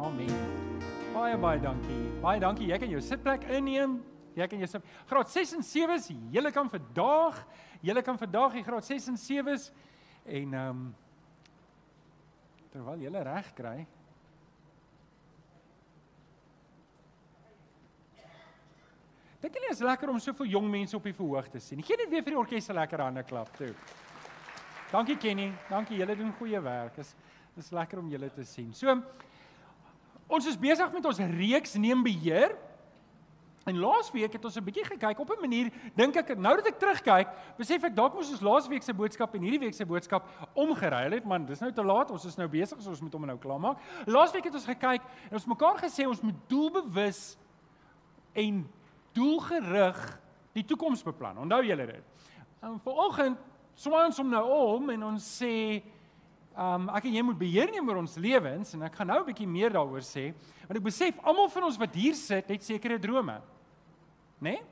Amen. Baie baie dankie. Baie dankie. Jy kan jou sitplek inneem. Jy kan jou sit. Graad 6 en 7s, julle kan vandag, julle kan vandag die graad 6 en 7s en ehm um, terwyl julle reg kry. Dink jy is lekker om soveel jong mense op die verhoog te sien? Geen net weer vir die orkes 'n lekker hande klap toe. Dankie Kenny. Dankie. Julle doen goeie werk. Is is lekker om julle te sien. So ons is besig met ons reeks neem beheer. En laasweek het ons 'n bietjie gekyk op 'n manier dink ek nou dat ek terugkyk, besef ek dalk moes ons laasweek se boodskap en hierdie week se boodskap omgeruil het, man, dis nou te laat. Ons is nou besig, so ons moet hom nou klaarmaak. Laasweek het ons gekyk en ons mekaar gesê ons moet doelbewus en doelgerig die toekoms beplan. Onthou julle dit. En vanoggend swaai ons hom nou om en ons sê Um ek en jy moet beheer neem oor ons lewens en ek gaan nou 'n bietjie meer daaroor sê want ek besef almal van ons wat hier sit het sekere drome. Né? Nee?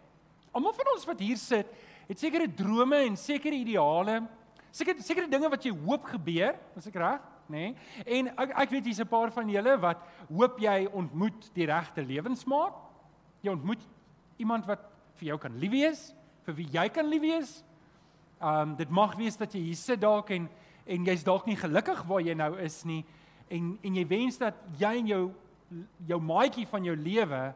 Almal van ons wat hier sit het sekere drome en sekere ideale. Sekere sekere dinge wat jy hoop gebeur, as ek reg, né? Nee? En ek ek weet hier's 'n paar van julle wat hoop jy ontmoet die regte lewensmaat. Jy ontmoet iemand wat vir jou kan lief wees, vir wie jy kan lief wees. Um dit mag wees dat jy hier sit dalk en en jy's dalk nie gelukkig waar jy nou is nie en en jy wens dat jy en jou jou maatjie van jou lewe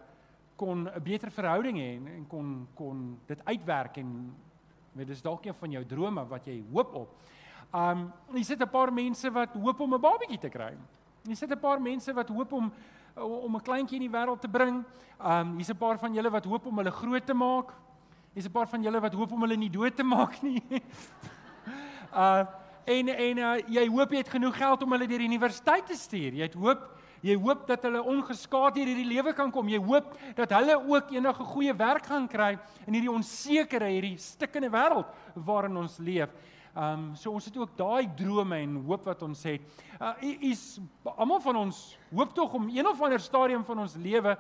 kon 'n beter verhouding hê en, en kon kon dit uitwerk en weet dis dalk een van jou drome wat jy hoop op. Um jy sit 'n paar mense wat hoop om 'n babatjie te kry. Jy sit 'n paar mense wat hoop om om 'n kleintjie in die wêreld te bring. Um hier's 'n paar van julle wat hoop om hulle groot te maak. Hier's 'n paar van julle wat hoop om hulle nie dood te maak nie. uh en en uh, jy hoop jy het genoeg geld om hulle deur die universiteit te stuur. Jy het hoop jy hoop dat hulle ongeskaad hier hierdie lewe kan kom. Jy hoop dat hulle ook enige goeie werk gaan kry in hierdie onsekere, hierdie stikkende wêreld waarin ons leef. Ehm um, so ons het ook daai drome en hoop wat ons het. Uh is almal van ons hoop tog om een of ander stadium van ons lewe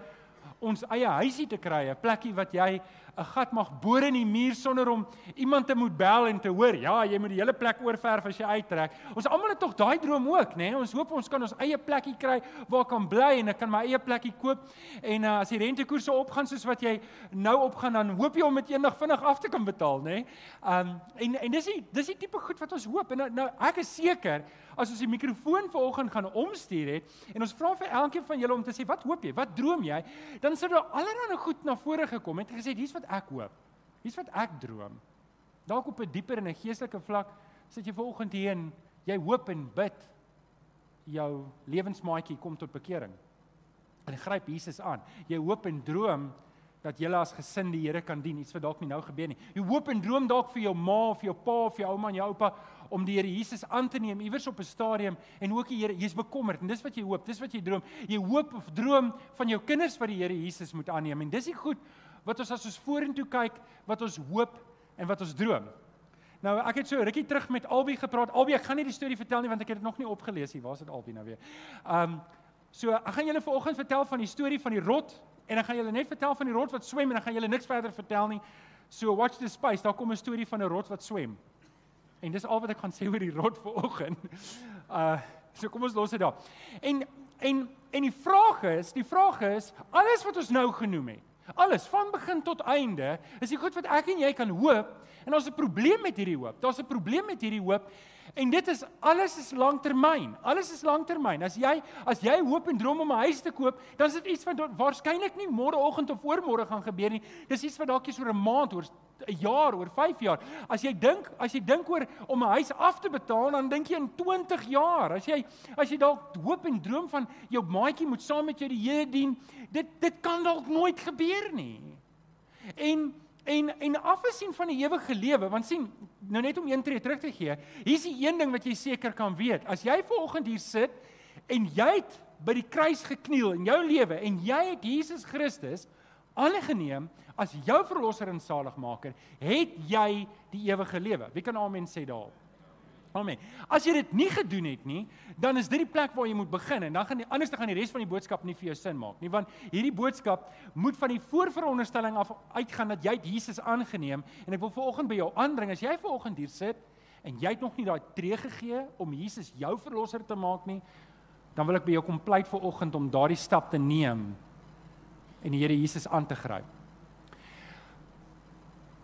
ons eie huisie te kry, 'n plekkie wat jy 'n gat mag boor in die muur sonder om iemand te moet bel en te hoor, ja, jy moet die hele plek oorverf as jy uittrek. Ons almal het tog daai droom ook, nê? Nee? Ons hoop ons kan ons eie plekkie kry waar kan bly en ek kan my eie plekkie koop en uh, as die rentekoerse opgaan soos wat jy nou opgaan dan hoop jy om dit eendag vinnig af te kan betaal, nê? Nee? Um en en dis die dis die tipe goed wat ons hoop en nou, nou ek is seker as ons die mikrofoon vanoggend gaan omstuur het en ons vra vir elkeen van julle om te sê wat hoop jy? Wat droom jy? Dan sou daar allerlei goed na vore gekom het en gesê dis wat ek hoop. Dis wat ek droom. Dalk op 'n dieper en 'n geestelike vlak sit jy vanoggend hier en jy hoop en bid jou lewensmaatjie kom tot bekering. En gryp Jesus aan. Jy hoop en droom dat julle as gesin die Here kan dien. Iets wat dalk nie nou gebeur nie. Jy hoop en droom dalk vir jou ma of jou pa of jou ouma en jou oupa om die Here Jesus aan te neem iewers op 'n stadium en ook die Here, jy's bekommerd en dis wat jy hoop, dis wat jy droom. Jy hoop of droom van jou kinders wat die Here Jesus moet aanneem en dis die goed wat ons as ons vorentoe kyk, wat ons hoop en wat ons droom. Nou ek het so rukkie terug met Albie gepraat. Albie, ek gaan nie die storie vertel nie want ek het dit nog nie opgelees nie. Waar is dit Albie nou weer? Um so ek gaan julle vanoggend vertel van die storie van die rot en ek gaan julle net vertel van die rot wat swem en ek gaan julle niks verder vertel nie. So watch the space. Daar kom 'n storie van 'n rot wat swem. En dis al wat ek gaan sê oor die rot vanoggend. Uh so kom ons los dit daar. En en en die vraag is, die vraag is, alles wat ons nou genoem het. Alles van begin tot einde is die goed wat ek en jy kan hoop en ons het 'n probleem met hierdie hoop. Daar's 'n probleem met hierdie hoop En dit is alles is lanktermyn. Alles is lanktermyn. As jy as jy hoop en droom om 'n huis te koop, dan is dit iets wat waarskynlik nie môreoggend of oormôre gaan gebeur nie. Dis iets wat dalk eens oor 'n maand, oor 'n jaar, oor 5 jaar. As jy dink, as jy dink oor om 'n huis af te betaal, dan dink jy in 20 jaar. As jy as jy dalk hoop en droom van jou maatjie moet saam met jou die Here dien, dit dit kan dalk nooit gebeur nie. En En en afgesien van die ewige lewe, want sien, nou net om een tree terug te gee, hier's die een ding wat jy seker kan weet. As jy vanoggend hier sit en jy het by die kruis gekniel in jou lewe en jy het Jesus Christus aangeneem as jou verlosser en saligmaker, het jy die ewige lewe. Wie kan amen sê daarop? Amen. As jy dit nie gedoen het nie, dan is dit die plek waar jy moet begin en dan gaan anders te gaan die res van die boodskap nie vir jou sin maak nie, want hierdie boodskap moet van die voorveronderstelling af uitgaan dat jy Jesus aangeneem en ek wil veraloggend by jou aandring as jy veraloggend hier sit en jy het nog nie daai tree gegee om Jesus jou verlosser te maak nie, dan wil ek by jou kom pleit vir oggend om daardie stap te neem en die Here Jesus aan te gryp.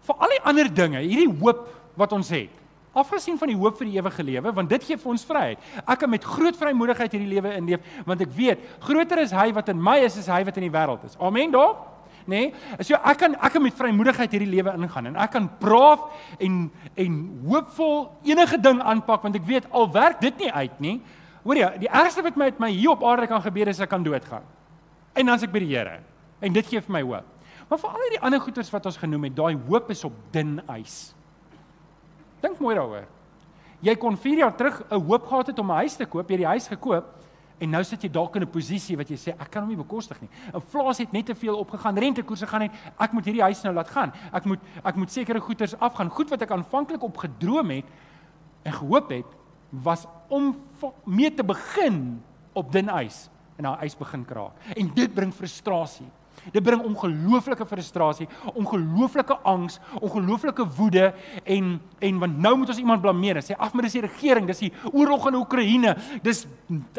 Vir al die ander dinge, hierdie hoop wat ons het. Afgesien van die hoop vir die ewige lewe, want dit gee vir ons vryheid. Ek kan met groot vrymoedigheid hierdie lewe inleef, want ek weet, groter is hy wat in my is as hy wat in die wêreld is. Amen, daar? Nee? So ek kan ek kan met vrymoedigheid hierdie lewe ingaan en ek kan braaf en en hoopvol enige ding aanpak want ek weet al werk dit nie uit nie. Hoor jy, die ergste wat met my hier op aarde kan gebeur is ek kan doodgaan. En dan as ek by die Here. En dit gee vir my hoop. Maar vir al die ander goeters wat ons genoem het, daai hoop is op dun ys. Dink mooi daaroor. Jy kon 4 jaar terug 'n hoop gehad het om 'n huis te koop, jy het die huis gekoop En nou sit jy dalk in 'n posisie wat jy sê ek kan hom nie bekostig nie. Inflasie het net te veel opgegaan, rentekoerse gaan net ek moet hierdie huis nou laat gaan. Ek moet ek moet sekere goederes afgaan. Goed wat ek aanvanklik op gedroom het en gehoop het was om mee te begin op dun ys en daai ys begin kraak. En dit bring frustrasie. Dit bring ongelooflike frustrasie, ongelooflike angs, ongelooflike woede en en want nou moet ons iemand blameer sê ag maar dis die regering, dis die oorlog in Oekraïne. Dis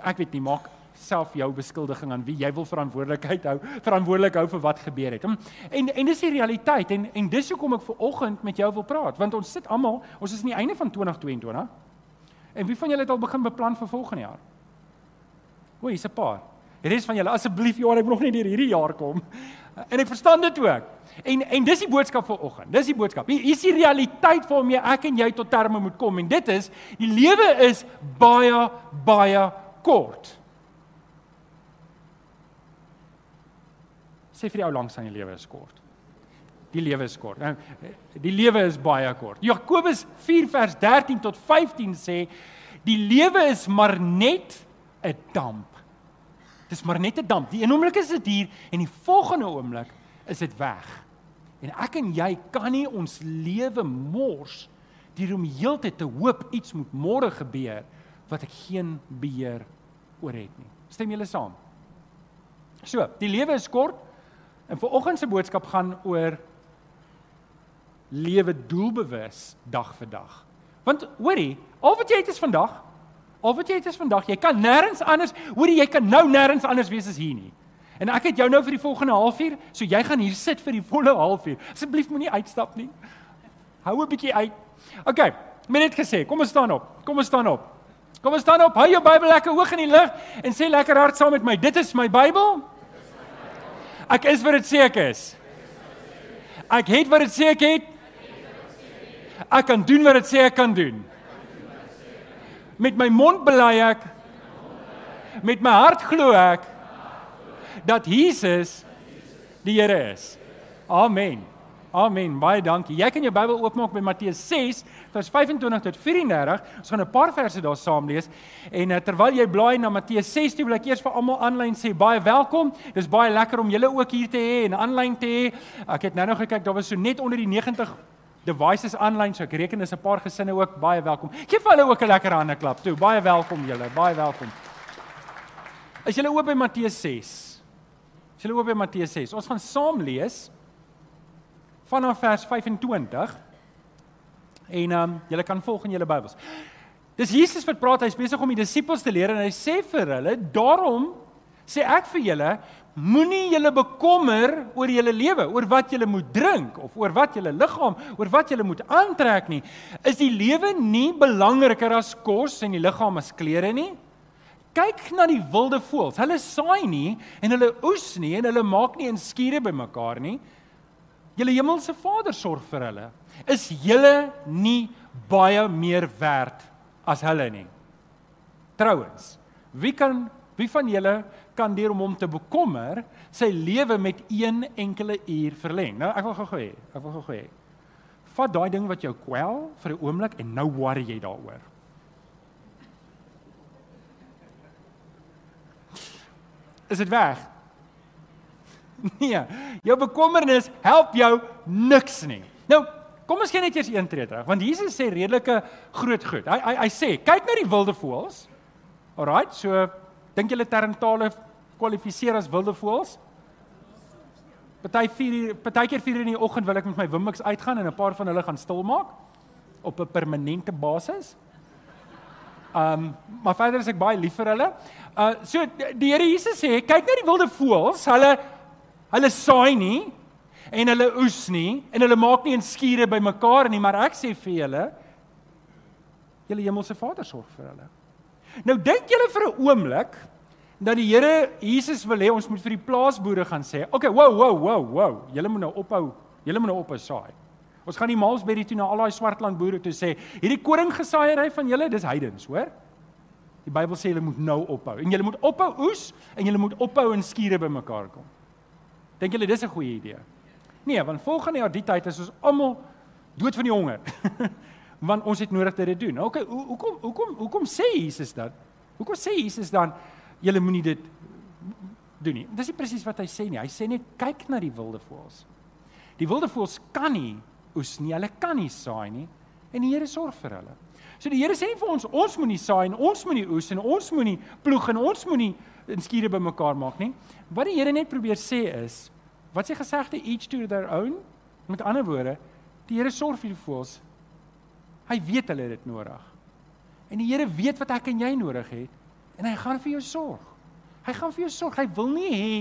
ek weet nie, maak self jou beskuldiging aan wie jy wil verantwoordelikheid hou, verantwoordelik hou vir wat gebeur het. En en dis die realiteit en en dis hoekom ek ver oggend met jou wil praat, want ons sit almal, ons is aan die einde van 2022. En wie van julle het al begin beplan vir volgende jaar? O, hier's 'n paar. Die res van julle asseblief Johan, ek wil nog nie deur hierdie jaar kom. En ek verstaan dit ook. En en dis die boodskap vir oggend. Dis die boodskap. Hier is die realiteit waarmee ek en jy tot terme moet kom en dit is die lewe is baie baie kort. Sê vir die ou langs aan die lewe is kort. Die lewe is kort. Nou die lewe is baie kort. Jakobus 4 vers 13 tot 15 sê die lewe is maar net 'n damp Dis maar net 'n damp. Die een oomblik is dit hier en die volgende oomblik is dit weg. En ek en jy kan nie ons lewe mors deur om heeltyd te hoop iets moet môre gebeur wat ek geen beheer oor het nie. Stem julle saam? So, die lewe is kort en vir oggend se boodskap gaan oor lewe doelbewus dag vir dag. Want hoorie, al wat jy het is vandag. Al wat jy het is vandag, jy kan nêrens anders, hoor jy kan nou nêrens anders wees as hier nie. En ek het jou nou vir die volgende halfuur, so jy gaan hier sit vir die volle halfuur. Asseblief moenie uitstap nie. Hou 'n bietjie uit. OK, met dit gesê, kom ons staan op. Kom ons staan op. Kom ons staan op. Hou jou Bybel lekker hoog in die lug en sê lekker hard saam met my. Dit is my Bybel. Ek is wat dit sê ek is. Ek het wat dit sê ek het. Ek kan doen wat dit sê ek kan doen met my mond bely ek met my hart glo ek dat Jesus die Here is. Amen. Amen. Baie dankie. Jy kan jou Bybel oopmaak by Matteus 6 vers 25 tot 34. Ons gaan 'n paar verse daar saam lees. En uh, terwyl jy blaai na Matteus 6, toe wil ek eers vir almal aanlyn sê baie welkom. Dis baie lekker om julle ook hier te hê en aanlyn te hê. Ek het nou-nou gekyk, daar was so net onder die 90 devices aanlyn, so ek reken is 'n paar gesinne ook baie welkom. Geef hulle ook 'n lekker hande klap toe. Baie welkom julle, baie welkom. As julle oop by Matteus 6. As julle oop by Matteus 6. Ons gaan saam lees vanaf vers 25. En ehm um, julle kan volg in julle Bybels. Dis Jesus wat praat, hy's besig om die disippels te leer en hy sê vir hulle, "Daarom sê ek vir julle, Moenie julle bekommer oor julle lewe, oor wat julle moet drink of oor wat julle liggaam, oor wat julle moet aantrek nie. Is die lewe nie belangriker as kos en die liggaam as klere nie? Kyk na die wilde voëls. Hulle saai nie en hulle oes nie en hulle maak nie in skure bymekaar nie. Julle hemelse Vader sorg vir hulle. Is julle nie baie meer werd as hulle nie? Trouwens, wie kan wie van julle kan deur om hom te bekommer sy lewe met een enkele uur verleng. Nou ek wil gou gou hê, ek wil gou gou hê. Vat daai ding wat jou kwel vir 'n oomblik en nou worry jy daaroor. Is dit weg? Nee, jou bekommernis help jou niks nie. Nou, kom ons gee net eers een tree terug, want Jesus sê redelike groot goed. Hy hy hy sê, kyk na die wilde voëls. Alraight, so dink julle terntale kwalifiseer as wilde voëls? Party 4 partykeer 4 in die oggend wil ek met my Wimmix uitgaan en 'n paar van hulle gaan stil maak op 'n permanente basis. Um maar verder is ek baie lief vir hulle. Uh so die Here Jesus sê, kyk na die wilde voëls, hulle hulle saai nie en hulle oes nie en hulle maak nie 'n skure bymekaar nie, maar ek sê vir julle, julle hemelse Vader sorg vir hulle. Nou dink julle vir 'n oomblik dat die Here Jesus wil hê ons moet vir die plaasboere gaan sê, "Oké, okay, wow, wow, wow, wow, julle moet nou ophou, julle moet nou ophou saai." Ons gaan die Maalsberry toe na al daai swartland boere toe sê, "Hierdie koringgesaaiery van julle, dis heidens, hoor?" Die Bybel sê julle moet nou ophou en julle moet ophou oes en julle moet ophou in skure bymekaar kom. Dink julle dis 'n goeie idee? Nee, want volgende jaar die tyd is ons almal dood van die honger. want ons het nodig dit te doen. Okay, hoekom hoekom hoekom sê Jesus dat? Hoekom sê Jesus dan julle moenie dit doen nie? Dis nie presies wat hy sê nie. Hy sê net kyk na die wilde voëls. Die wilde voëls kan nie oes nie, hulle kan nie saai nie en die Here sorg vir hulle. So die Here sê nie vir ons ons moenie saai en ons moenie oes en ons moenie ploeg en ons moenie in skure bymekaar maak nie. Wat die Here net probeer sê is wat sê gesegde each to their own? Met ander woorde, die Here sorg vir die voëls Hy weet hulle het dit nodig. En die Here weet wat ek en jy nodig het en hy gaan vir jou sorg. Hy gaan vir jou sorg. Hy wil nie hê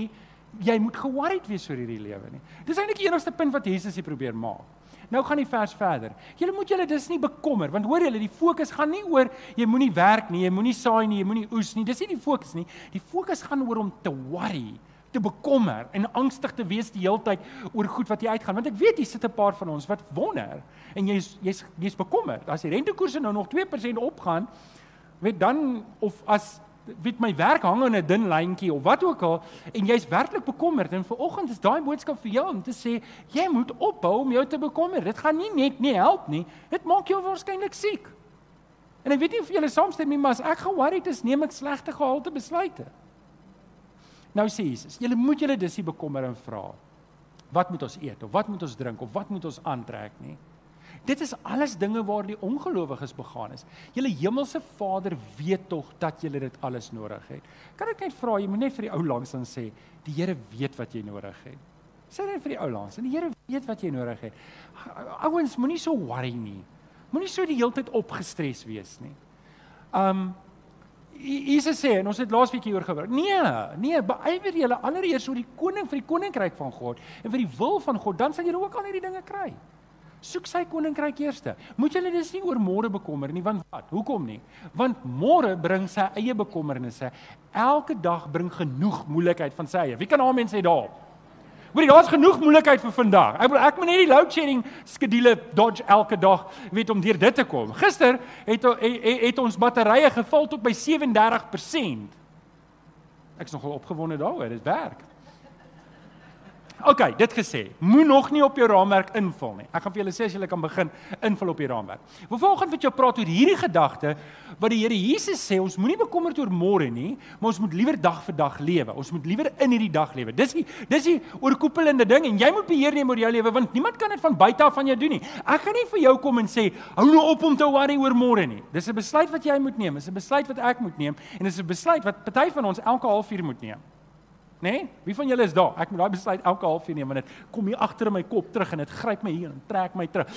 jy moet ge-worried wees oor hierdie lewe nie. Dis eintlik die enigste punt wat Jesus hier probeer maak. Nou gaan die vers verder. Julle moet julle dis nie bekommer want hoor julle die fokus gaan nie oor jy moenie werk nie, jy moenie saai nie, jy moenie oes nie. Dis nie die fokus nie. Die fokus gaan oor om te worry te bekommer en angstig te wees die hele tyd oor goed wat jy uitgaan want ek weet hier sit 'n paar van ons wat wonder en jy's jy's jy's bekommerd as die rentekoerse nou nog 2% opgaan weet dan of as weet my werk hang aan 'n dun lyntjie of wat ook al en jy's werklik bekommerd en vanoggend is daai boodskap vir jou om te sê jy moet ophou om jou te bekommer. Dit gaan nie net nie help nie dit maak jou waarskynlik siek en ek weet nie of julle saamstem nie maar as ek ge-worried is neem ek slegte gehalte besluite. Nou sê Jesus, julle moet julle dis nie bekommer en vra wat moet ons eet of wat moet ons drink of wat moet ons aantrek nie. Dit is alles dinge waar die ongelowiges begaan is. Julle hemelse Vader weet tog dat julle dit alles nodig het. Kan ek net vra, jy moet net vir die ou langs dan sê, die Here weet wat jy nodig het. Sê net vir die ou langs, die Here weet wat jy nodig het. Ouens, moenie so worry nie. Moenie so die hele tyd opgestres wees nie. Um Jesus sê en ons het laasweek hieroor gehoor. Nee, nee, beywer julle allereers oor die koning vir die koninkryk van God en vir die wil van God, dan sal julle ook al hierdie dinge kry. Soek sy koninkryk eers. Moet julle dis nie oor môre bekommer nie, want wat? Hoekom nie? Want môre bring sy eie bekommernisse. Elke dag bring genoeg moeilikheid van sy eie. Wie kan amen sê daarop? Hoorie, daar's genoeg moeilikheid vir vandag. Ek wil ek moet net die load shedding skedule dodge elke dag, weet om deur dit te kom. Gister het het, het ons batterye geval tot by 37%. Ek's nogal opgewonde daaroor, dit werk. OK, dit gesê, moenie nog nie op jou raamwerk invul nie. Ek gaan vir julle sê as jy kan begin invul op die raamwerk. Vervolgens met jou praat oor hierdie gedagte wat die Here Jesus sê, ons moenie bekommerd oor môre nie, maar ons moet liewer dag vir dag lewe. Ons moet liewer in hierdie dag lewe. Dis die dis die oorkoepelende ding en jy moet beheer neem oor jou lewe want niemand kan dit van buite af van jou doen nie. Ek gaan nie vir jou kom en sê hou nou op om te worry oor môre nie. Dis 'n besluit wat jy moet neem. Dis 'n besluit wat ek moet neem en dis 'n besluit wat party van ons elke halfuur moet neem. Né? Nee? Wie van julle is daar? Ek moet daai besluit elke halfuur neem want dit kom hier agter in my kop terug en dit gryp my hier en trek my terug.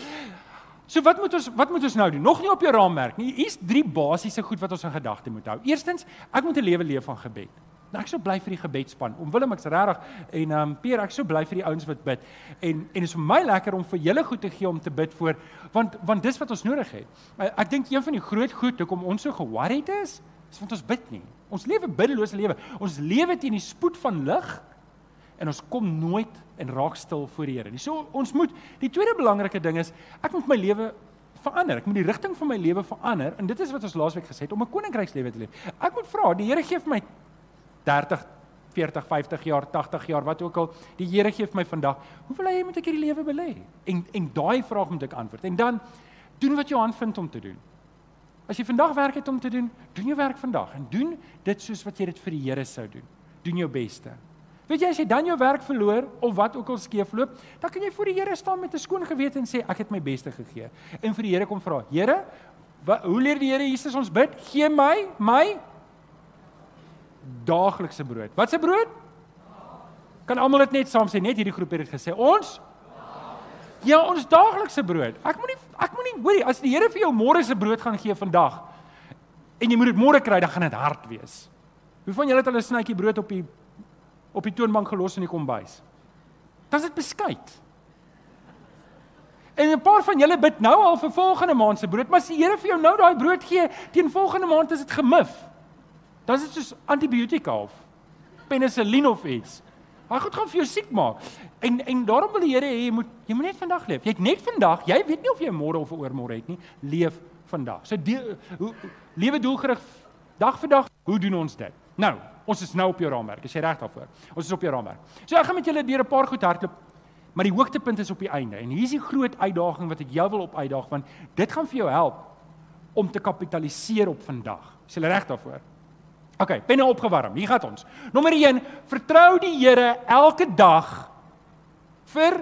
So wat moet ons wat moet ons nou doen? Nog nie op jou raamwerk nie. Hier's drie basiese goed wat ons in gedagte moet hou. Eerstens, ek moet 'n lewe leef van gebed. Nou ek sou bly vir die gebedspan. Om Willem ek's regtig en ehm um, Peer ek sou bly vir die ouens wat bid. En en dit is vir my lekker om vir julle goed te gee om te bid voor want want dis wat ons nodig het. Ek dink een van die groot goed hoekom ons so ge-worried is, is want ons bid nie. Ons lewe biddelose lewe. Ons lewe teen die spoed van lig en ons kom nooit en raak stil voor die Here nie. So ons moet die tweede belangrike ding is ek moet my lewe verander. Ek moet die rigting van my lewe verander en dit is wat ons laasweek gesê het om 'n koninkrykslewe te leef. Ek moet vra, die Here gee vir my 30 40, 50 jaar, 80 jaar, wat ook al, die Here gee vir my vandag. Hoe wil hy moet ek hierdie lewe belê? En en daai vraag moet ek antwoord. En dan doen wat jou hand vind om te doen. As jy vandag werk het om te doen, doen jou werk vandag en doen dit soos wat jy dit vir die Here sou doen. Doen jou beste. Weet jy as jy dan jou werk verloor of wat ook al skeefloop, dan kan jy voor die Here staan met 'n skoon gewete en sê ek het my beste gegee. En vir die Here kom vra: "Here, hoe leer die Here Jesus ons bid? Gee my my daaglikse brood." Wat se brood? Kan almal dit net saam sê? Net hierdie groep het dit gesê. Ons Ja, ons daaglikse brood. Ek moenie ek moenie hoorie as die Here vir jou môre se brood gaan gee vandag en jy moet dit môre kry, dan gaan dit hard wees. Wie van julle het 'n snytjie brood op die op die toonbank gelos in die kombuis? Dan is dit beskuit. En 'n paar van julle bid nou al vir volgende maand se brood, maar as die Here vir jou nou daai brood gee, teen volgende maand is dit gemif. Dan is dit soos antibiotika of penicillin of iets. Hy gaan gaan vir jou siek maak. En en daarom wil die Here hê jy moet jy moet net vandag leef. Jy het net vandag, jy weet nie of jy môre of oormôre het nie. Leef vandag. So die, hoe lewe doelgerig dag vir dag. Hoe doen ons dit? Nou, ons is nou op jou raamwerk. Is jy reg daarvoor? Ons is op jou raamwerk. So ek gaan met julle deur 'n paar goed hardloop. Maar die hoogtepunt is op die einde en hier is die groot uitdaging wat ek jou wil op uitdaag want dit gaan vir jou help om te kapitaliseer op vandag. Is jy reg daarvoor? OK, penne opgewarm. Hier gaan ons. Nommer 1, vertrou die Here elke dag vir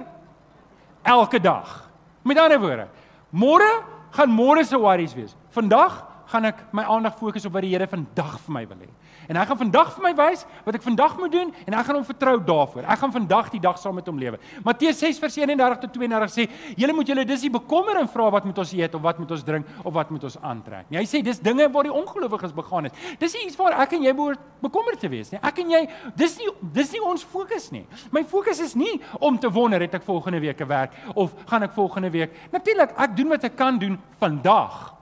elke dag. Met ander woorde, môre gaan môre se worries wees. Vandag gaan ek my aandag fokus op wat die Here vandag vir my wil hê. En hy gaan vandag vir my wys wat ek vandag moet doen en ek gaan hom vertrou daarvoor. Ek gaan vandag die dag saam met hom lewe. Matteus 6:31 tot 32 sê: "Julle moet julle dis nie bekommer en vra wat moet ons eet of wat moet ons drink of wat moet ons aantrek nie." Hy sê dis dinge waar die ongelowiges begaan het. Dis nie iets waar ek en jy behoort bekommerd te wees nie. Ek en jy, dis nie dis nie ons fokus nie. My fokus is nie om te wonder het ek volgende week 'n werk of gaan ek volgende week. Natuurlik, ek doen wat ek kan doen vandag.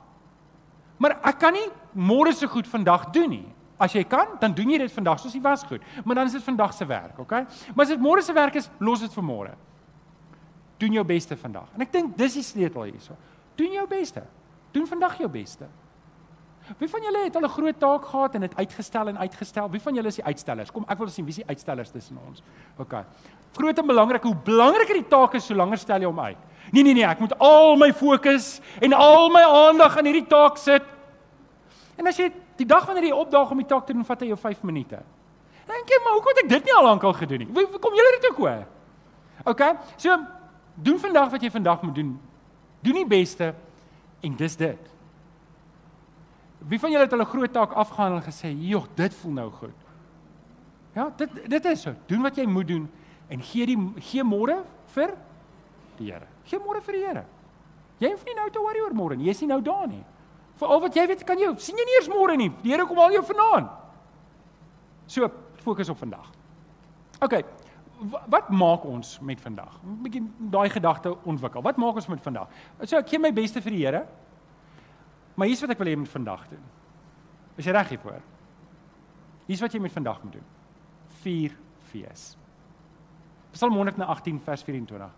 Maar ek kan nie môre se goed vandag doen nie. As jy kan, dan doen jy dit vandag soos jy was goed. Maar dan is dit vandag se werk, okay? Maar as dit môre se werk is, los dit vir môre. Doen jou beste vandag. En ek dink dis die sleutel hierso. Doen jou beste. Doen vandag jou beste. Wie van julle het al 'n groot taak gehad en dit uitgestel en uitgestel? Wie van julle is die uitstellers? Kom, ek wil sien wie is die uitstellers tussen ons. OK. Groot en belangrik, hoe belangriker die taak is, so langer stel jy hom uit. Nee nee nee, ek moet al my fokus en al my aandag aan hierdie taak sit. En as jy die dag wanneer jy opdaag om die taak te doen, vat dit jou 5 minute. Dink jy, maar hoekom het ek dit nie al lank al gedoen nie? Kom julle dit ook hoor? OK. So doen vandag wat jy vandag moet doen. Doen die beste en dis dit. Wie van julle het 'n groot taak afgehandel en gesê, "Joh, dit voel nou goed." Ja, dit dit is so. Doen wat jy moet doen en gee die gee môre vir die Here. Gee môre vir die Here. Jy hoef nie nou te worry oor môre nie. Jy's nie nou daar nie. Vir al wat jy weet, kan jy sien jy nie eers môre nie. Die Here kom al jou vanaand. So, fokus op vandag. OK. Wat maak ons met vandag? 'n Bietjie daai gedagte ontwikkel. Wat maak ons met vandag? So ek gee my beste vir die Here. Maar hier's wat ek wil hê jy moet vandag doen. Is jy reg hiervoor? Hier's wat jy met vandag moet doen. Vier fees. Psalm 118 vers 24.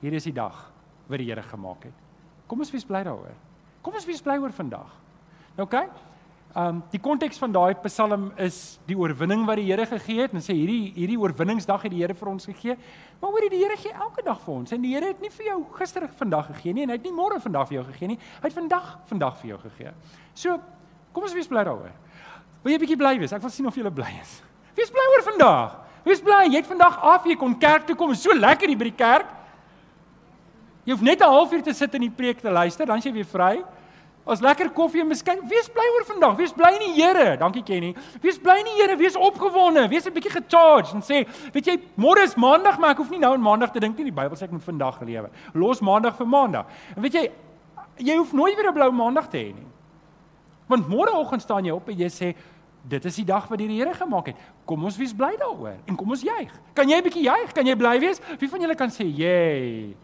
Hier is die dag wat die Here gemaak het. Kom ons wees bly daaroor. Kom ons wees bly oor vandag. Nou oké. Okay? Um die konteks van daai Psalm is die oorwinning wat die Here gegee het en sê hierdie hierdie oorwinningsdag het die Here vir ons gegee. Maar hoorie die Here gee elke dag vir ons en die Here het nie vir jou gister vandag gegee nie en hy het nie môre vandag vir jou gegee nie. Hy het vandag vandag vir jou gegee. So kom ons wees bly daaroor. Wil jy 'n bietjie bly wees? Ek wil sien of jy bly is. Wees bly oor vandag. Wees bly jy het vandag af jy kon kerk toe kom. So lekker hier by die kerk. Jy hoef net 'n halfuur te sit in die preek te luister, dan is jy weer vry. Ons lekker koffie en miskien wees bly oor vandag. Wees bly in die Here. Dankie Kenny. Wees bly in die Here, wees opgewonde, wees 'n bietjie gecharged en sê, weet jy, môre is maandag, maar ek hoef nie nou aan maandag te dink nie. Die Bybel sê ek moet vandag lewe. Los maandag vir maandag. En weet jy, jy hoef nooit weer 'n blou maandag te hê nie. Want môreoggend staan jy op en jy sê, dit is die dag wat die Here gemaak het. Kom ons wees bly daaroor en kom ons juig. Kan jy 'n bietjie juig? Kan jy bly wees? Wie van julle kan sê, "Jee."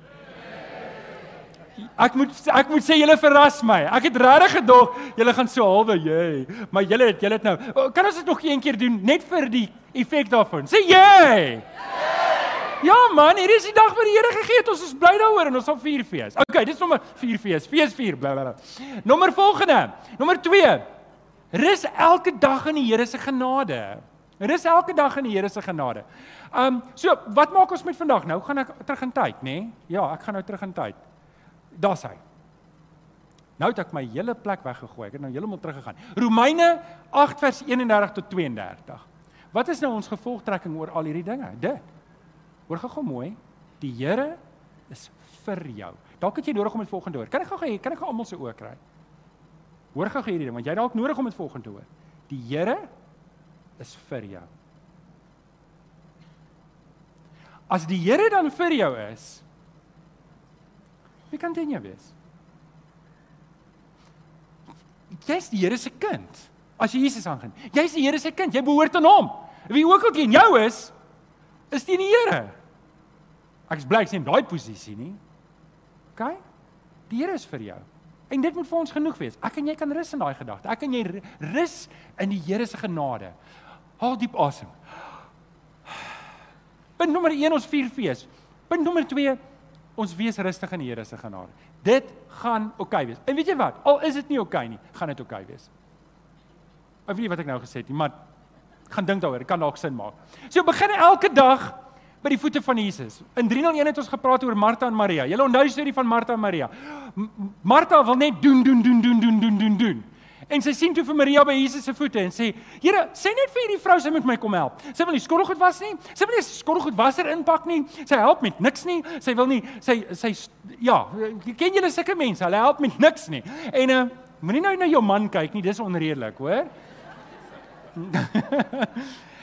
Ek moet ek moet sê julle verras my. Ek het regtig gedog julle gaan so halwe jy, maar julle het julle het nou. Kan ons dit nog een keer doen net vir die effek daarvan? Sê jy. Ja man, hier is die dag wat die Here gegee het. Ons is bly daaroor en ons sal vier fees. Okay, dis nommer 4 fees. Fees 4 bla bla. Nommer volgende. Nommer 2. Rus elke dag in die Here se genade. Rus elke dag in die Here se genade. Um so, wat maak ons met vandag? Nou gaan ek terug in tyd, nê? Nee? Ja, ek gaan nou terug in tyd daar's hy. Nou het ek my hele plek weggegooi. Ek het nou heeltemal teruggegaan. Romeine 8 vers 31 tot 32. Wat is nou ons gevolgtrekking oor al hierdie dinge? Dit. Hoor gou-gou mooi. Die Here is vir jou. Dalk het jy nodig om dit volgende hoor. Kan ek gou-gou kan ek gou almal se oë kry? Hoor gou-gou hierdie ding want jy dalk nodig om dit volgende hoor. Die Here is vir jou. As die Here dan vir jou is, Wie kan teen jou wees? Jy's die Here se kind. As jy Jesus aangaan. Jy's die Here se kind. Jy behoort aan hom. Wie ook al teen jou is, is teen die Here. Ek is bly ek sien daai posisie nie. OK? Die Here is vir jou. En dit moet vir ons genoeg wees. Ek en jy kan rus in daai gedagte. Ek en jy rus in die Here se genade. Haal diep asem. Punt nommer 1 ons vier fees. Punt nommer 2 ons wees rustig in die Here se genade. Dit gaan oukei okay wees. En weet jy wat? Al is dit nie oukei okay nie, gaan dit oukei okay wees. Ek weet nie wat ek nou gesê het nie, maar gaan dink daaroor, dit kan dalk sin maak. So begin elke dag by die voete van Jesus. In 301 het ons gepraat oor Martha en Maria. Julle onthou storie van Martha en Maria. Martha wil net doen doen doen doen doen doen doen doen. En sy sien toe vir Maria by Jesus se voete en sê: "Here, sê net vir hierdie vrou sy moet my kom help. Sy wil nie skottelgoed was nie. Sy wil nie skottelgoed wasser inpak nie. Sy help met niks nie. Sy wil nie sy sy ja, ken julle sulke mense? Hulle help met niks nie. En uh moenie nou na jou man kyk nie. Dis onredelik, hoor?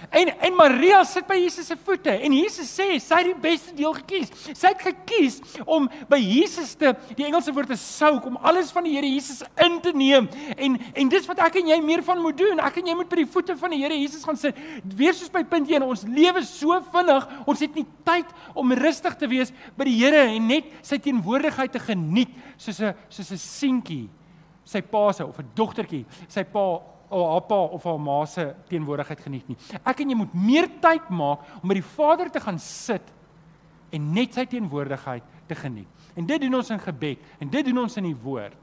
En en Maria sit by Jesus se voete en Jesus sê sy het die beste deel gekies. Sy het gekies om by Jesus te die Engelse woord is souk om alles van die Here Jesus in te neem. En en dis wat ek en jy meer van moet doen. Ek en jy moet by die voete van die Here Jesus gaan sit. Weer soos by punt 1, ons lewe so vinnig. Ons het nie tyd om rustig te wees by die Here en net sy teenwoordigheid te geniet soos 'n soos 'n seentjie sy pa se of 'n dogtertjie sy pa haar pa of haar ma se teenwoordigheid geniet nie. Ek en jy moet meer tyd maak om met die Vader te gaan sit en net sy teenwoordigheid te geniet. En dit doen ons in gebed en dit doen ons in die woord.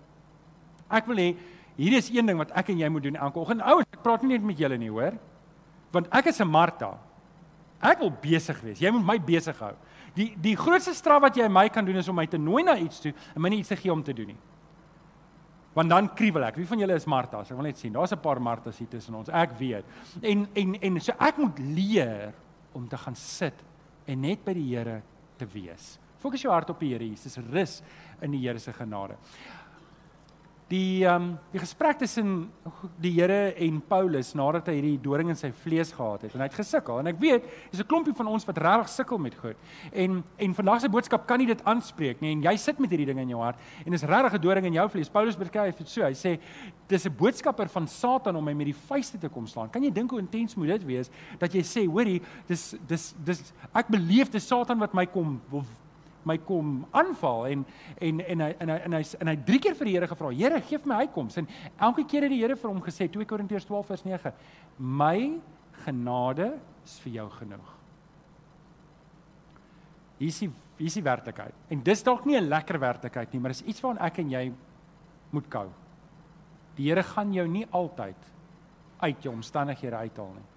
Ek wil hê hier is een ding wat ek en jy moet doen elke oggend. Ouers, ek praat nie net met julle nie, hoor? Want ek is 'n Martha. Ek wil besig wees. Jy moet my besig hou. Die die grootste straf wat jy aan my kan doen is om my te nooi na iets toe en my nie iets te gee om te doen nie. Want dan kriewel ek. Wie van julle is Martas? Ek wil net sien. Daar's 'n paar Martas hier tussen ons. Ek weet. En en en so ek moet leer om te gaan sit en net by die Here te wees. Fokus jou hart op die Here Jesus. Rus in die Here se genade die ehm um, die gesprek tussen die Here en Paulus nadat hy hierdie doring in sy vlees gehad het. En hy het gesukkel. En ek weet dis 'n klompie van ons wat regtig sukkel met goed. En en vandag se boodskap kan nie dit aanspreek nie. En jy sit met hierdie ding in jou hart en dis regtig 'n doring in jou vlees. Paulus beskryf dit so. Hy sê dis 'n boodskapper van Satan om my met die vuiste te kom slaan. Kan jy dink hoe intens moet dit wees dat jy sê hoorie dis dis dis ek beleef dis Satan wat my kom wil my kom aanval en en en hy en hy en hy en hy drie keer vir die Here gevra, Here, gee my uitkoms. En elke keer het die Here vir hom gesê, 2 Korintiërs 12 vers 9, my genade is vir jou genoeg. Hier is die hier is die werklikheid. En dis dalk nie 'n lekker werklikheid nie, maar dis iets waaraan ek en jy moet kou. Die Here gaan jou nie altyd uit jou omstandighede uithaal nie.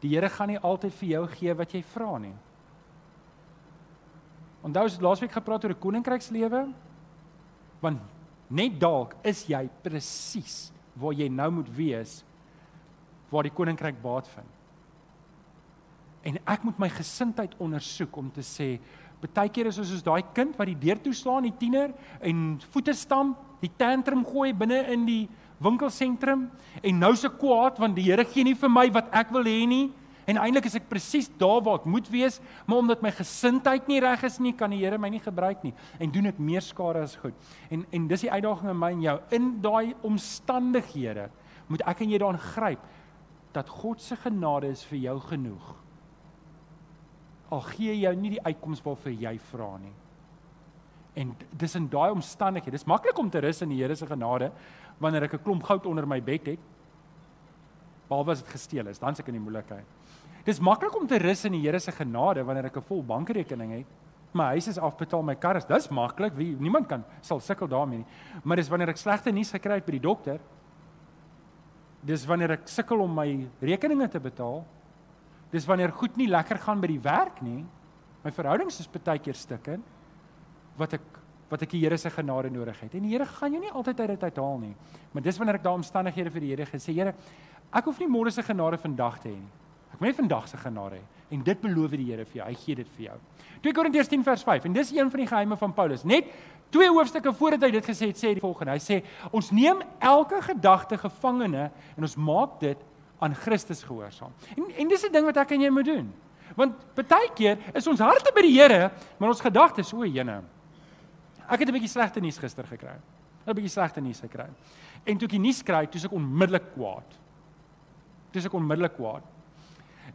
Die Here gaan nie altyd vir jou gee wat jy vra nie. Onthou ons het laasweek gepraat oor 'n koninkrykslewe. Want net dalk is jy presies waar jy nou moet wees waar die koninkryk baat vind. En ek moet my gesindheid ondersoek om te sê, baie keer is ons soos daai kind wat die deur toeslaan, die tiener en voete stamp, die tantrum gooi binne in die winkelsentrum en nou se kwaad want die Here gee nie vir my wat ek wil hê nie. En eintlik is ek presies daar waar ek moet wees, maar omdat my gesindheid nie reg is nie, kan die Here my nie gebruik nie en doen ek meer skade as goed. En en dis die uitdaging in my en jou in daai omstandighede moet ek en jy daarin gryp dat God se genade is vir jou genoeg. Al gee jou nie die uitkoms waarvoor jy vra nie. En dis in daai omstandighede, dis maklik om te rus in die Here se genade wanneer ek 'n klomp goud onder my bed het. Behalwe as dit gesteel is, dan se ek in die moeilikheid. Dis maklik om te rus in die Here se genade wanneer ek 'n vol bankrekening het. My huis is afbetaal, my kar is. Dis maklik. Wie niemand kan sal sukkel daarmee nie. Maar dis wanneer ek slegte nuus gekry het by die dokter. Dis wanneer ek sukkel om my rekeninge te betaal. Dis wanneer goed nie lekker gaan by die werk nie. My verhoudings is baie keer stukkend wat ek wat ek die Here se genade nodig het. En die Here gaan jou nie altyd uit dit uithaal nie. Maar dis wanneer ek daai omstandighede vir die Here gesê, Here, ek hoef nie môre se genade vandag te hê nie. Ek moet vandag se genade hê en dit beloof die Here vir jou. Hy gee dit vir jou. 2 Korintiërs 10 vers 5 en dis een van die geheime van Paulus. Net twee hoofstukke voordat hy dit gesê het, sê hy die volgende. Hy sê ons neem elke gedagte gevangene en ons maak dit aan Christus gehoorsaam. En en dis 'n ding wat ek en jy moet doen. Want baie keer is ons harte by die Here, maar ons gedagtes o, jene. Ek het 'n bietjie slegte nuus gister gekry. 'n bietjie slegte nuus gekry. En toe ek die nuus kry, toe ek onmiddellik kwaad. Toe ek onmiddellik kwaad.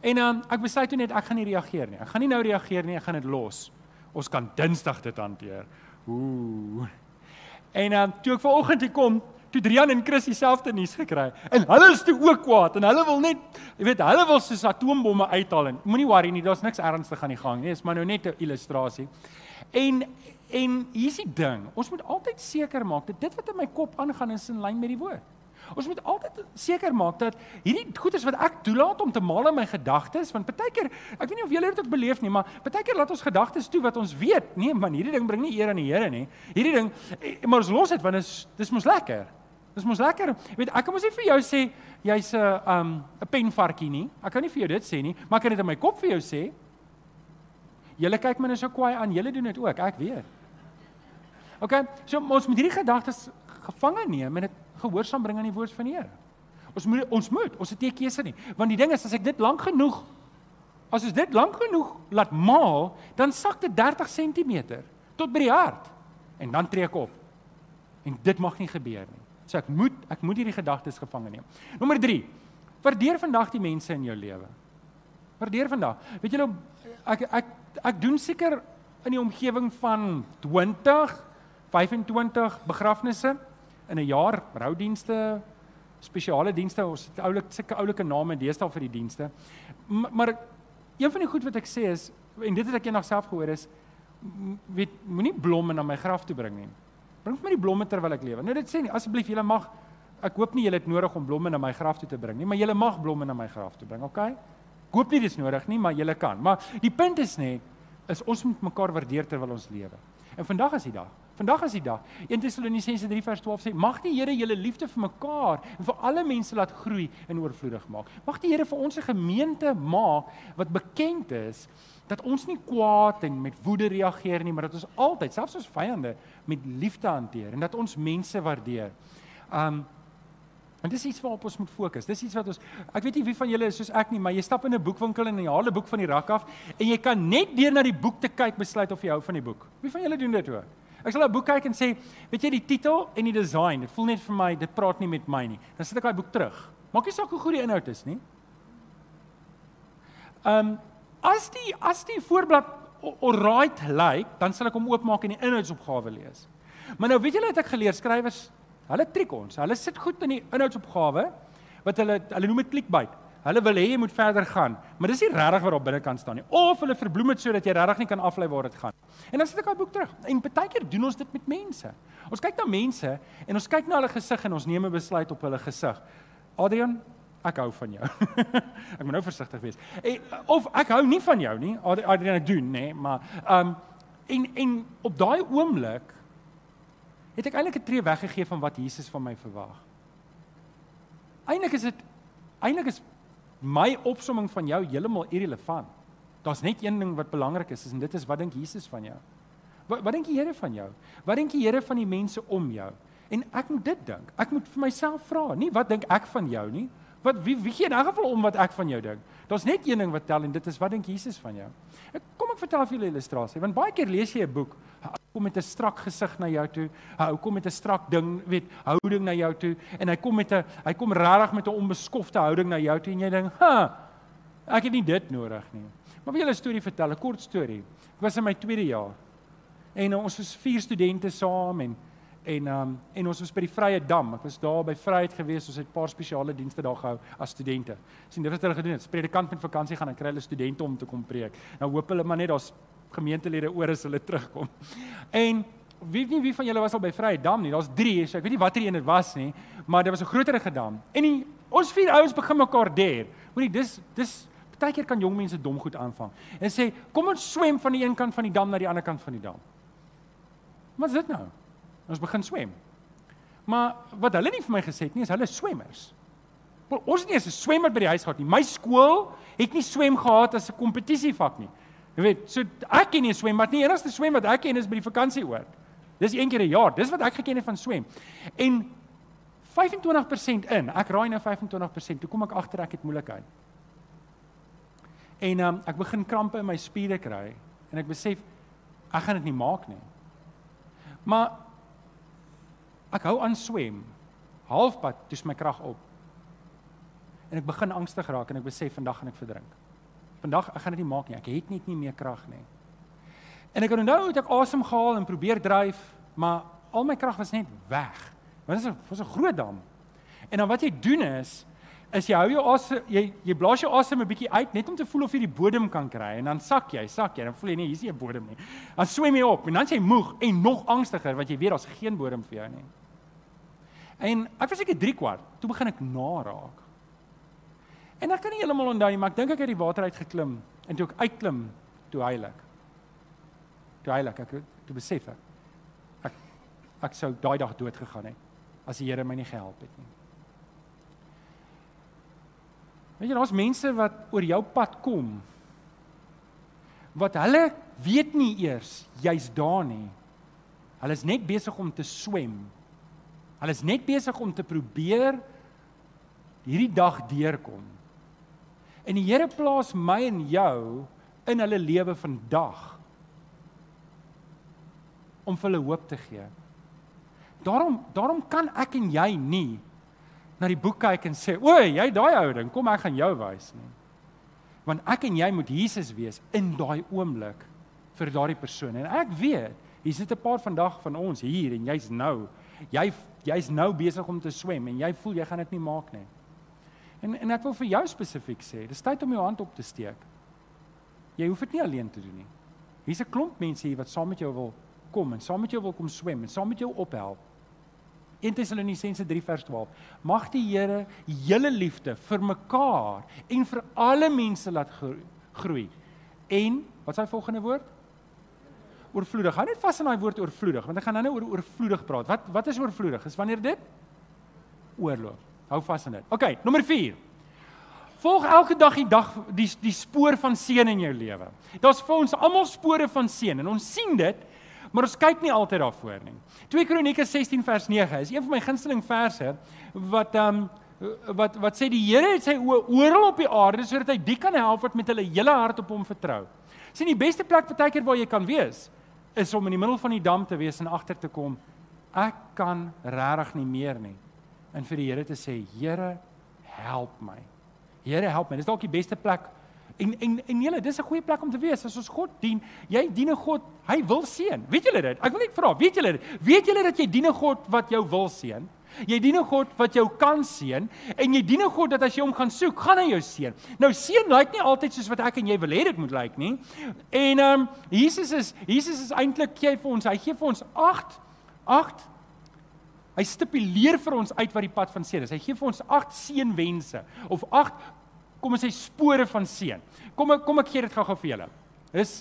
En um, ek besluit toe net ek gaan nie reageer nie. Ek gaan nie nou reageer nie, ek gaan dit los. Ons kan Dinsdag dit hanteer. Ooh. En um, toe ek vanoggend hier kom, toe Drian en Chris dieselfde nuus gekry. En hulle is toe ook kwaad en hulle wil net, jy weet, hulle wil soos atoombomme uithaal en moenie worry nie, daar's niks ernstig aan die gang nie. Dit is maar nou net 'n illustrasie. En en hier's die ding, ons moet altyd seker maak dat dit wat in my kop aangaan is in lyn met die woord. Ons moet altyd seker maak dat hierdie goeders wat ek toelaat om te maal in my gedagtes, want baie keer, ek weet nie of julle dit ook beleef nie, maar baie keer laat ons gedagtes toe wat ons weet, nee man, hierdie ding bring nie eer aan die Here nie. Hierdie ding, eh, maar ons los dit want dit is dis mos lekker. Dis mos lekker. Weet, ek kan mos nie vir jou sê jy's 'n um 'n penvarkie nie. Ek kan nie vir jou dit sê nie, maar ek kan dit in my kop vir jou sê. Julle kyk my nou so kwaai aan. Julle doen dit ook, ek weet. OK, so ons moet hierdie gedagtes gevange neem en dit gehoorsaam bring aan die woord van die Here. Ons moet ons moet, ons het nie keuse nie. Want die ding is as ek dit lank genoeg as ons dit lank genoeg laat maal, dan sak dit 30 cm tot by die hart en dan trek op. En dit mag nie gebeur nie. So ek moet ek moet hierdie gedagtes gevange neem. Nommer 3. Waardeer vandag die mense in jou lewe. Waardeer vandag. Weet julle ek ek ek doen seker in die omgewing van 20 25 begrafnisse in 'n jaar roudienste, spesiale dienste, ons het oulik sulke oulike name deesdae vir die dienste. Maar, maar een van die goed wat ek sê is en dit het ek eendag self gehoor is weet moenie blomme na my graf toe bring nie. Bring vir my die blomme terwyl ek lewe. Nou dit sê nie asseblief julle mag ek hoop nie julle het nodig om blomme na my graf toe te bring nie, maar julle mag blomme na my graf toe bring, okay? Ek hoop nie dis nodig nie, maar julle kan. Maar die punt is net is ons moet mekaar waardeer terwyl ons lewe. En vandag is die dag. Vandag is die dag. 1 Tessalonisense 3 vers 12 sê: "Mag die Here julle liefde vir mekaar en vir alle mense laat groei en oorvloedig maak. Mag die Here vir ons 'n gemeente maak wat bekend is dat ons nie kwaad en met woede reageer nie, maar dat ons altyd, selfs ons vyande, met liefde hanteer en dat ons mense waardeer." Um En dis iets waarop ons moet fokus. Dis iets wat ons ek weet nie wie van julle is soos ek nie, maar jy stap in 'n boekwinkel en jy haal 'n boek van die rak af en jy kan net deur na die boek te kyk besluit of jy hou van die boek. Wie van julle doen dit hoor? Ek sal 'n boek kyk en sê, weet jy die titel en die design, dit voel net vir my dit praat nie met my nie. Dan sit ek daai boek terug. Maak nie saak hoe goed die inhoud is nie. Ehm um, as die as die voorblad alright lyk, like, dan sal ek hom oopmaak en die inhoudsopgawe lees. Maar nou weet julle het ek geleer skrywers, hulle triek ons. Hulle sit goed in die inhoudsopgawe wat hulle hulle noem dit clickbait. Hulle wil hê jy moet verder gaan, maar dis nie regtig wat op binnekant staan nie. Of hulle verbloem dit sodat jy regtig nie kan aflei waar dit gaan. En dan sit ek daai boek terug. En baie keer doen ons dit met mense. Ons kyk na mense en ons kyk na hulle gesig en ons neem 'n besluit op hulle gesig. Adrian, ek hou van jou. ek moet nou versigtig wees. En, of ek hou nie van jou nie. Adrian ek doen, nê, nee, maar ehm um, en en op daai oomblik het ek eintlik 'n tree weggegee van wat Jesus van my verwag. Eintlik is dit eintlik is my opsomming van jou heeltemal irrelevant. Daar's net een ding wat belangrik is, en dit is wat dink Jesus van jou? Wat wat dink die Here van jou? Wat dink die Here van die mense om jou? En ek moet dit dink. Ek moet vir myself vra, nie wat dink ek van jou nie? Wat wie wie gee in 'n geval om wat ek van jou dink? Daar's net een ding wat tel en dit is wat dink Jesus van jou? Ek kom ek vertel vir julle 'n illustrasie. Want baie keer lees jy 'n boek, kom met 'n strak gesig na jou toe. Hy kom met 'n strak ding, weet, houding na jou toe en hy kom met 'n hy kom regtig met 'n onbeskofte houding na jou toe en jy dink, "Ha, ek het nie dit nodig nie." Maar wil julle 'n storie vertel, 'n kort storie. Ek was in my tweede jaar. En ons was vier studente saam en en um en ons was by die Vrye Dam. Ek was daar by Vryheid gewees. Ons het 'n paar spesiale dienste daar gehou as studente. Sien, dit het hulle gedoen. Predikant met vakansie gaan en kry hulle studente om te kom preek. Nou hoop hulle maar net daar's gemeentelede oor as hulle terugkom. En wie nie wie van julle was al by Vrye Dam nie. Daar's 3, so ek weet nie watter een dit was nie, maar dit was 'n groterige dam. En die, ons vier ouens begin mekaar der. Hoorie, dis dis Partykeer kan jong mense dom goed aanvang en sê kom ons swem van die een kant van die dam na die ander kant van die dam. Wat is dit nou? Ons begin swem. Maar wat hulle nie vir my gesê het nie is hulle swemmers. Ons nie is 'n swemmer by die huis gehad nie. My skool het nie swem gehad as 'n kompetisievak nie. Jy weet, so ek ken nie swem maar nie. Enigste swem wat ek ken is by die vakansieoord. Dis een keer 'n jaar. Dis wat ek geken het van swem. En 25% in. Ek raai nou 25%. Toe kom ek agter ek het moeilikheid. En um, ek begin krampe in my spiere kry en ek besef ek gaan dit nie maak nie. Maar Ek hou aan swem. Halfpad, dis my krag op. En ek begin angstig raak en ek besef vandag gaan ek verdrink. Vandag ek gaan dit nie maak nie. Ek het net nie meer krag nie. En ek onthou hoe ek asem gehaal en probeer dryf, maar al my krag was net weg. Want dit was 'n groot dam. En dan wat jy doen is is jy hou jou asem jy jy blaas jou asem 'n bietjie uit net om te voel of jy die bodem kan kry en dan sak jy, sak jy, dan voel jy nee, hier's nie 'n bodem nie. Dan swem jy op en dan is jy moeg en nog angstiger want jy weet daar's geen bodem vir jou nie. En ek was seker 3 kwart, toe begin ek naraak. En ek kan nie heeltemal onthou nie, maar ek dink ek het die water uit geklim en toe ek uitklim, toe heilig. Toe heilig, ek toe besef ek ek ek sou daai dag dood gegaan het as die Here my nie gehelp het nie. Weet jy, daar's mense wat oor jou pad kom wat hulle weet nie eers jy's daar nie. Hulle is net besig om te swem. Hulle is net besig om te probeer hierdie dag deurkom. En die Here plaas my en jou in hulle lewe vandag om vir hulle hoop te gee. Daarom daarom kan ek en jy nie na die boek kyk en sê, "O, jy daai ou ding, kom ek gaan jou wys nie." Want ek en jy moet Jesus wees in daai oomblik vir daardie persoon. En ek weet, hier sit 'n paar vandag van ons hier en jy's nou, jy jy's nou besig om te swem en jy voel jy gaan dit nie maak nie. En en ek wil vir jou spesifiek sê, dis tyd om jou hand op te steek. Jy hoef dit nie alleen te doen nie. Hier's 'n klomp mense hier wat saam met jou wil kom en saam met jou wil kom swem en saam met jou ophelp. 1 Tessalonisense 3 vers 12. Mag die Here julle liefde vir mekaar en vir alle mense laat groei. En wat is hy volgende woord? Oorvloedig. Hou net vas aan daai woord oorvloedig want ek gaan nou oor oorvloedig praat. Wat wat is oorvloedig? Is wanneer dit oorloop. Hou vas aan dit. OK, nommer 4. Volg elke dag die dag die die spoor van seën in jou lewe. Daar's vir ons almal spore van seën en ons sien dit Maar ons kyk nie altyd daarvoor nie. 2 Kronieke 16 vers 9 is een van my gunsteling verse wat ehm um, wat wat sê die Here het sy oë oral op die aarde sodat hy die kan help wat met hulle hele hart op hom vertrou. Sien die beste plek partykeer waar jy kan wees is om in die middel van die dam te wees en agter te kom ek kan regtig nie meer nie. En vir die Here te sê Here help my. Here help my. Dis dalk die beste plek En en en julle, dis 'n goeie plek om te wees as ons God dien. Jy dien 'n God, hy wil seën. Weet julle dit? Ek wil net vra, weet julle dit? Weet julle dat jy dien 'n God wat jou wil seën? Jy dien 'n God wat jou kan seën en jy dien 'n God dat as jy hom gaan soek, gaan hy jou seën. Nou seën lyk nie altyd soos wat ek en jy wil hê dit moet lyk nie. En ehm um, Jesus is Jesus is eintlik gee vir ons, hy gee vir ons 8 8 Hy stipuleer vir ons uit wat die pad van seën is. Hy gee vir ons 8 seënwense of 8 kom ons sê spore van seën. Kom ek kom ek gee dit gou-gou vir julle. Dis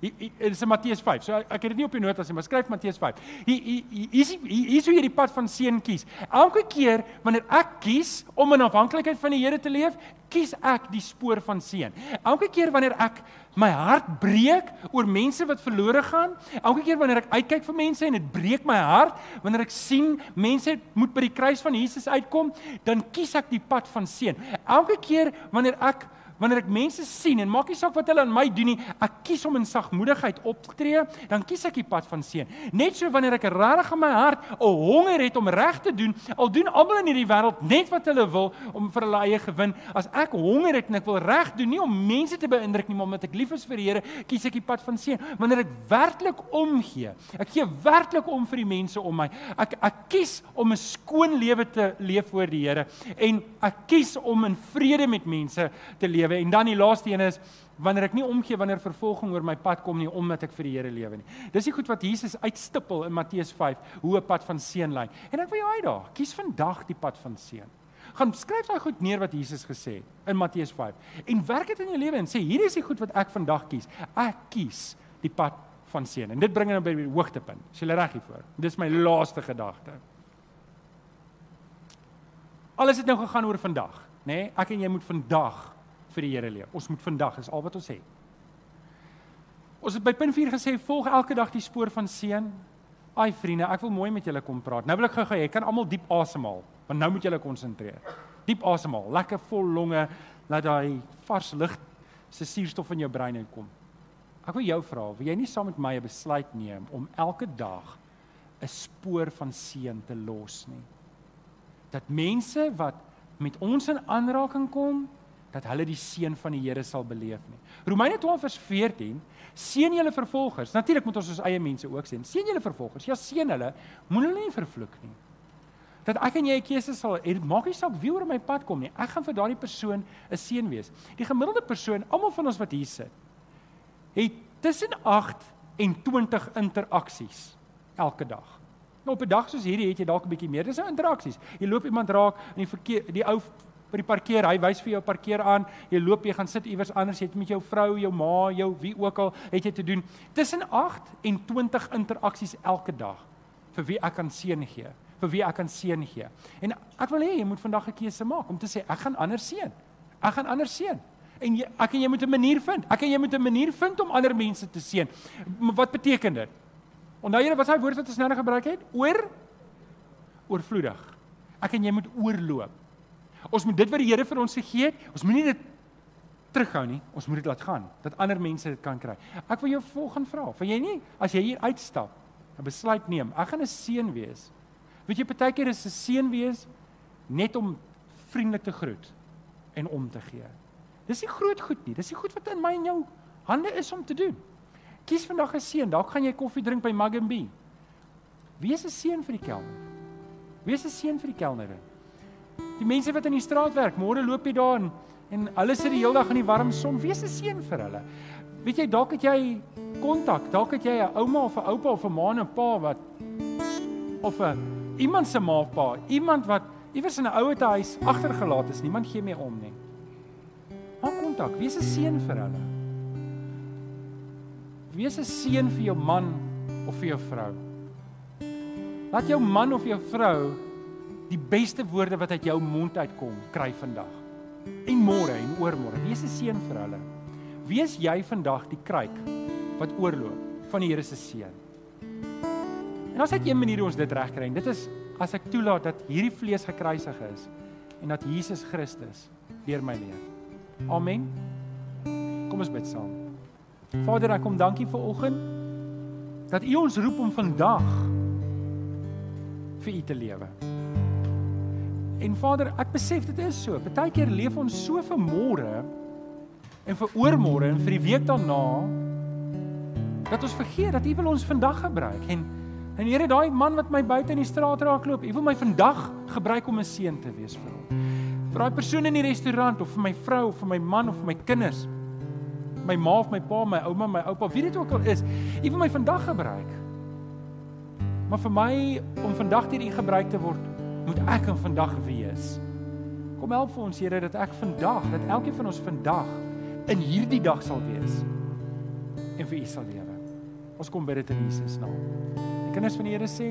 Dit is Matteus 5. So ek het dit nie op die notas nie, maar skryf Matteus 5. Hier hier hier is hoe jy die pad van seën kies. Elke keer wanneer ek kies om in afhanklikheid van die Here te leef, kies ek die spoor van seën. Elke keer wanneer ek my hart breek oor mense wat verlore gaan, elke keer wanneer ek uitkyk vir mense en dit breek my hart, wanneer ek sien mense moet by die kruis van Jesus uitkom, dan kies ek die pad van seën. Elke keer wanneer ek wanneer ek mense sien en maak nie saak wat hulle aan my doen nie, ek kies om in sagmoedigheid op te tree, dan kies ek die pad van seën. Net so wanneer ek regtig in my hart 'n honger het om reg te doen, al doen almal in hierdie wêreld net wat hulle wil om vir hulle eie gewin, as ek honger het en ek wil reg doen, nie om mense te beïndruk nie, maar omdat ek lief is vir die Here, kies ek die pad van seën. Wanneer ek werklik omgee, ek gee werklik om vir die mense om my. Ek ek kies om 'n skoon lewe te leef voor die Here en ek kies om in vrede met mense te leef lewe en dan die laaste een is wanneer ek nie omgee wanneer vervolging oor my pad kom nie omdat ek vir die Here lewe nie. Dis die goed wat Jesus uitstippel in Matteus 5 hoe 'n pad van seën lyk. En ek wil jou uitdaag, kies vandag die pad van seën. Gaan skryf daai goed neer wat Jesus gesê het in Matteus 5 en werk dit in jou lewe en sê hierdie is die goed wat ek vandag kies. Ek kies die pad van seën. En dit bring nou by die hoogtepunt. Is jy reg hiervoor? Dis my laaste gedagte. Alles het nou gegaan oor vandag, nê? Nee? Ek en jy moet vandag vir die Here leef. Ons moet vandag is al wat ons het. Ons het by punt 4 gesê volg elke dag die spoor van seën. Ai vriende, ek wil mooi met julle kom praat. Nou wil ek gou-gou jy kan almal diep asemhaal, want nou moet julle konsentreer. Diep asemhaal, lekker vol longe laat daai vars lug se suurstof in jou brein inkom. Ek wil jou vra, wil jy nie saam met my 'n besluit neem om elke dag 'n spoor van seën te los nie. Dat mense wat met ons in aanraking kom, dat hulle die seën van die Here sal beleef nie. Romeine 12 vers 14 seën julle vervolgers. Natuurlik moet ons ons eie mense ook seën. Seën julle vervolgers. Ja, seën hulle. Moenie hulle nie vervloek nie. Dat ek en jy 'n keuse sal hê. Maak nie saak wie oor my pad kom nie. Ek gaan vir daardie persoon 'n seën wees. Die gemiddelde persoon, almal van ons wat hier sit, het tussen 8 en 20 interaksies elke dag. Nou op 'n dag soos hierdie het jy dalk 'n bietjie meer. Dis nou interaksies. Jy loop iemand raak in die verkeer die ou by die parkeer, hy wys vir jou parkeer aan. Jy loop, jy gaan sit iewers anders, jy het met jou vrou, jou ma, jou wie ook al het jy te doen. Tussen 8 en 20 interaksies elke dag vir wie ek kan seën gee, vir wie ek kan seën gee. En ek wil hê jy moet vandag 'n keuse maak om te sê ek gaan ander seën. Ek gaan ander seën. En jy, ek en jy moet 'n manier vind. Ek en jy moet 'n manier vind om ander mense te seën. Wat beteken dit? Onthou julle wat hy woord wat ons nou gebruik het? Oor oorvloedig. Ek en jy moet oorloop. Ons moet dit wat die Here vir ons gegee het, ons moenie dit terughou nie. Ons moet dit laat gaan dat ander mense dit kan kry. Ek wil jou volgende vra. Van jy nie as jy hier uitstap, 'n besluit neem, ek gaan 'n seën wees. Weet jy partykeer is 'n seën wees net om vriendelik te groet en om te gee. Dis nie groot goed nie. Dis die goed wat in my en jou hande is om te doen. Kies vandag 'n seën. Dalk gaan jy koffie drink by Mug and Bee. Wees 'n seën vir die kelner. Wees 'n seën vir die kelnerin. Die mense wat in die straat werk, môre loop jy daar en, en hulle sit die hele dag in die warm son. Wees 'n seën vir hulle. Weet jy, dalk het jy kontak, dalk het jy 'n ouma of 'n oupa of 'n ma en 'n pa wat of 'n iemand se ma of pa, iemand wat iewers in 'n ouete huis agtergelaat is. Niemand gee meer om nie. Maak kontak, wees 'n seën vir hulle. Wees 'n seën vir jou man of vir jou vrou. Laat jou man of jou vrou die beste woorde wat uit jou mond uitkom kry vandag. En môre en oormôre, wees 'n seën vir hulle. Wees jy vandag die kruik wat oorloop van die Here se seën. En as ek een manier hoe ons dit regkry, dit is as ek toelaat dat hierdie vlees gekruisig is en dat Jesus Christus deur my leef. Amen. Kom ons bid saam. Vader, ek kom dankie vir oggend dat U ons roep om vandag vir U te lewe. En Vader, ek besef dit is so. Partykeer leef ons so vir môre en vir oormôre en vir die week daarna dat ons vergeet dat U wil ons vandag gebruik. En en Here, daai man wat my buite in die straat raak loop, U wil my vandag gebruik om 'n seën te wees vir hom. Vir daai persoon in die restaurant of vir my vrou of vir my man of vir my kinders. My ma of my pa, my ouma, my oupa, wie dit ook al is, U wil my vandag gebruik. Maar vir my om vandag deur U gebruik te word, moet ek in vandag wees. Kom help vir ons Here dat ek vandag, dat elkeen van ons vandag in hierdie dag sal wees en vir U sal lewe. Ons kom bid dit in Jesus naam. Die kinders van die Here sê